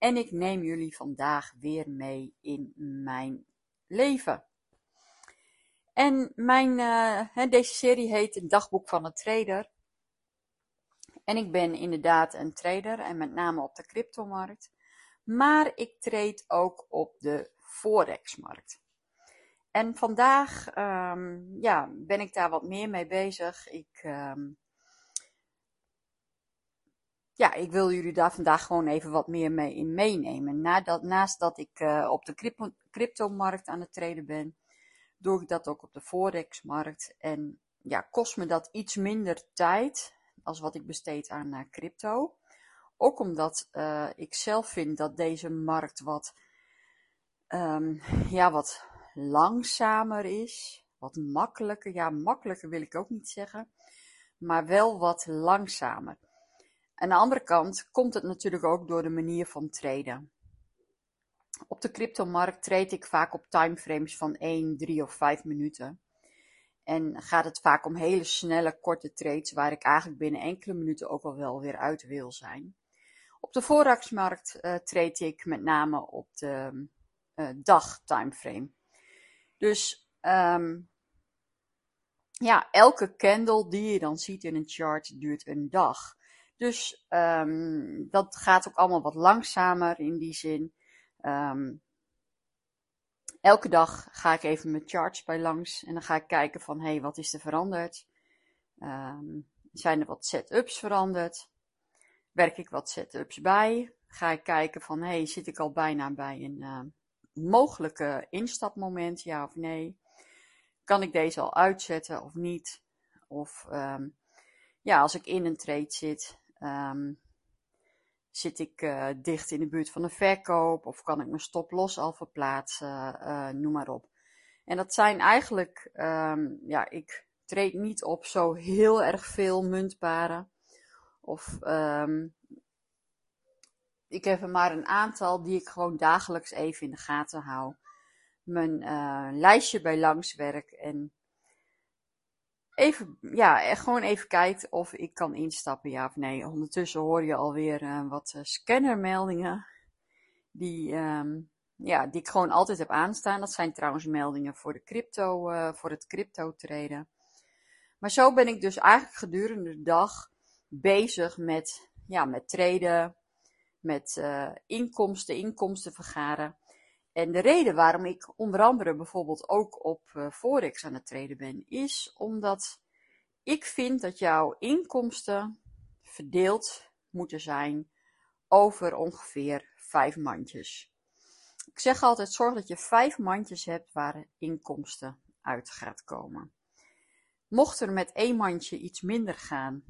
En ik neem jullie vandaag weer mee in mijn leven. En mijn, uh, deze serie heet Het Dagboek van een Trader. En ik ben inderdaad een trader en met name op de cryptomarkt. Maar ik treed ook op de forexmarkt. En vandaag um, ja, ben ik daar wat meer mee bezig. Ik, um, ja, ik wil jullie daar vandaag gewoon even wat meer mee in meenemen. Nadat, naast dat ik uh, op de crypto, cryptomarkt aan het treden ben, doe ik dat ook op de forexmarkt. En ja, kost me dat iets minder tijd als wat ik besteed aan uh, crypto. Ook omdat uh, ik zelf vind dat deze markt wat, um, ja, wat langzamer is. Wat makkelijker. Ja, makkelijker wil ik ook niet zeggen. Maar wel wat langzamer. Aan de andere kant komt het natuurlijk ook door de manier van traden. Op de cryptomarkt trade ik vaak op timeframes van 1, 3 of 5 minuten. En gaat het vaak om hele snelle, korte trades waar ik eigenlijk binnen enkele minuten ook al wel weer uit wil zijn. Op de foraxmarkt uh, trade ik met name op de uh, dag timeframe. Dus um, ja, elke candle die je dan ziet in een chart duurt een dag. Dus um, dat gaat ook allemaal wat langzamer in die zin. Um, elke dag ga ik even mijn charts bij langs en dan ga ik kijken van hé, hey, wat is er veranderd? Um, zijn er wat setups veranderd? Werk ik wat setups bij? Ga ik kijken van hé, hey, zit ik al bijna bij een mogelijke instapmoment, ja of nee? Kan ik deze al uitzetten of niet? Of ja, als ik in een trade zit, Um, zit ik uh, dicht in de buurt van een verkoop of kan ik mijn stop los al verplaatsen, uh, noem maar op. En dat zijn eigenlijk, um, ja, ik treed niet op zo heel erg veel muntparen. Of um, ik heb er maar een aantal die ik gewoon dagelijks even in de gaten hou. Mijn uh, lijstje bij langswerk en even, ja, gewoon even kijkt of ik kan instappen, ja of nee. Ondertussen hoor je alweer uh, wat uh, scannermeldingen. Die, um, ja, die ik gewoon altijd heb aanstaan. Dat zijn trouwens meldingen voor, de crypto, voor het crypto traden. Maar zo ben ik dus eigenlijk gedurende de dag bezig met, ja, met traden, met inkomsten, inkomsten vergaren. En de reden waarom ik onder andere bijvoorbeeld ook op uh, Forex aan het treden ben, is omdat ik vind dat jouw inkomsten verdeeld moeten zijn over ongeveer vijf mandjes. Ik zeg altijd, zorg dat je vijf mandjes hebt waar inkomsten uit gaat komen. Mocht er met één mandje iets minder gaan,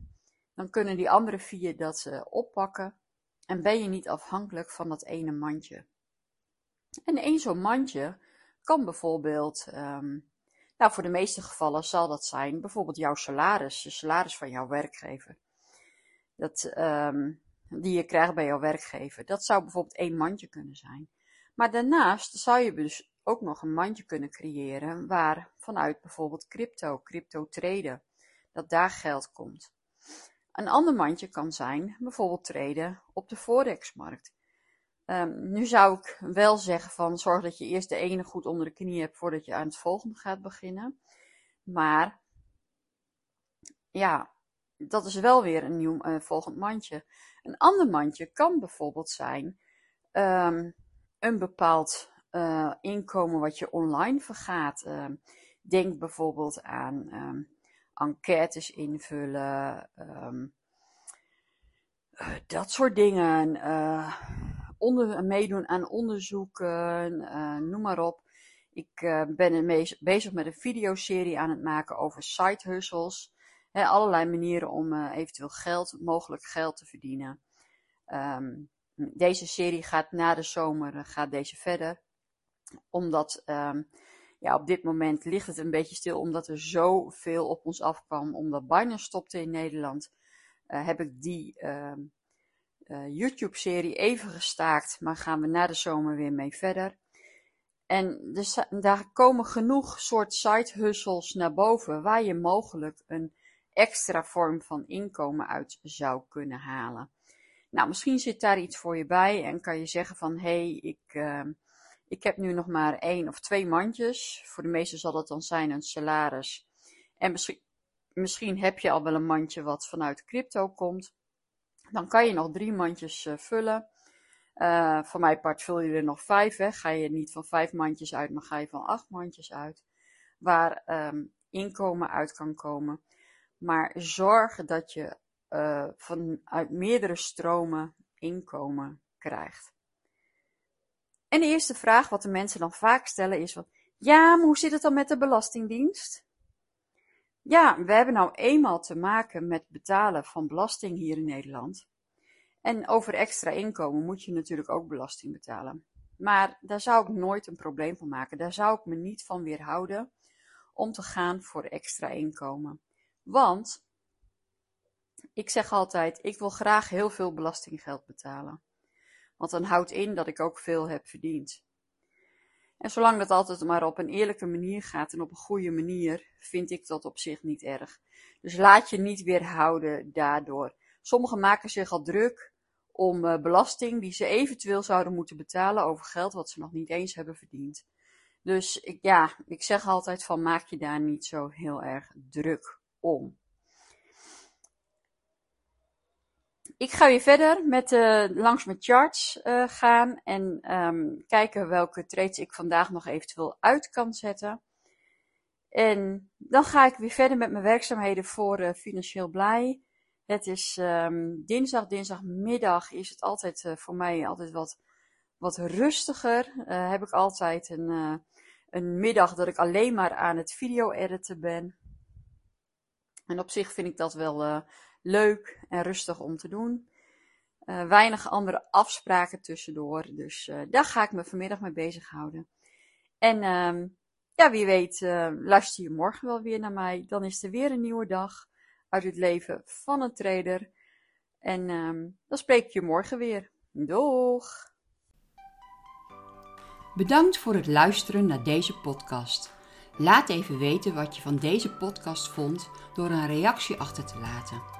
dan kunnen die andere vier dat uh, oppakken en ben je niet afhankelijk van dat ene mandje. En één zo'n mandje kan bijvoorbeeld, um, nou voor de meeste gevallen zal dat zijn bijvoorbeeld jouw salaris, de salaris van jouw werkgever. Dat, um, die je krijgt bij jouw werkgever. Dat zou bijvoorbeeld één mandje kunnen zijn. Maar daarnaast zou je dus ook nog een mandje kunnen creëren waar vanuit bijvoorbeeld crypto, crypto traden, dat daar geld komt. Een ander mandje kan zijn bijvoorbeeld traden op de forexmarkt. Um, nu zou ik wel zeggen van zorg dat je eerst de ene goed onder de knie hebt voordat je aan het volgende gaat beginnen. Maar ja, dat is wel weer een nieuw uh, volgend mandje. Een ander mandje kan bijvoorbeeld zijn um, een bepaald uh, inkomen wat je online vergaat. Uh, denk bijvoorbeeld aan enquêtes invullen, dat soort dingen onder, meedoen aan onderzoeken, uh, noem maar op. Ik uh, ben bezig met een videoserie aan het maken over side hustles. allerlei manieren om uh, eventueel geld, mogelijk geld te verdienen. Um, deze serie gaat na de zomer gaat deze verder. Omdat ehm, ja, op dit moment ligt het een beetje stil omdat er zoveel op ons afkwam. Omdat Binance stopte in Nederland, heb ik die uh, YouTube-serie even gestaakt. Maar gaan we na de zomer weer mee verder. En daar komen genoeg soort side hustles naar boven waar je mogelijk een extra vorm van inkomen uit zou kunnen halen. Nou, misschien zit daar iets voor je bij en kan je zeggen van hé, hey, ik, uh, ik heb nu nog maar één of twee mandjes. Voor de meesten zal dat dan zijn een salaris. En misschien, misschien heb je al wel een mandje wat vanuit crypto komt. Dan kan je nog drie mandjes uh, vullen. Uh, voor mijn part vul je er nog vijf. Hè. Ga je niet van vijf mandjes uit, maar ga je van acht mandjes uit. Waar um, inkomen uit kan komen. Maar zorg dat je uh, vanuit meerdere stromen inkomen krijgt. En de eerste vraag wat de mensen dan vaak stellen is: van, ja, maar hoe zit het dan met de Belastingdienst? Ja, we hebben nou eenmaal te maken met betalen van belasting hier in Nederland. En over extra inkomen moet je natuurlijk ook belasting betalen. Maar daar zou ik nooit een probleem van maken. Daar zou ik me niet van weerhouden om te gaan voor extra inkomen. Want ik zeg altijd, ik wil graag heel veel belastinggeld betalen. Want dan houdt in dat ik ook veel heb verdiend. En zolang dat altijd maar op een eerlijke manier gaat en op een goede manier, vind ik dat op zich niet erg. Dus laat je niet weerhouden daardoor. Sommigen maken zich al druk om uh, belasting die ze eventueel zouden moeten betalen over geld wat ze nog niet eens hebben verdiend. Dus ik, ja, ik zeg altijd van maak je daar niet zo heel erg druk om. Ik ga weer verder met uh, langs mijn charts uh, gaan en um, kijken welke trades ik vandaag nog eventueel uit kan zetten. En dan ga ik weer verder met mijn werkzaamheden voor uh, Financieel Blij. Het is um, dinsdag, dinsdagmiddag is het altijd voor mij altijd wat, wat rustiger. heb ik altijd een, een middag dat ik alleen maar aan het video editen ben. En op zich vind ik dat wel leuk en rustig om te doen. Uh, weinig andere afspraken tussendoor. Dus uh, daar ga ik me vanmiddag mee bezighouden. En uh, ja, wie weet, luister je morgen wel weer naar mij. Dan is er weer een nieuwe dag uit het leven van een trader. En ehm, dan spreek ik je morgen weer. Doeg! Bedankt voor het luisteren naar deze podcast. Laat even weten wat je van deze podcast vond door een reactie achter te laten.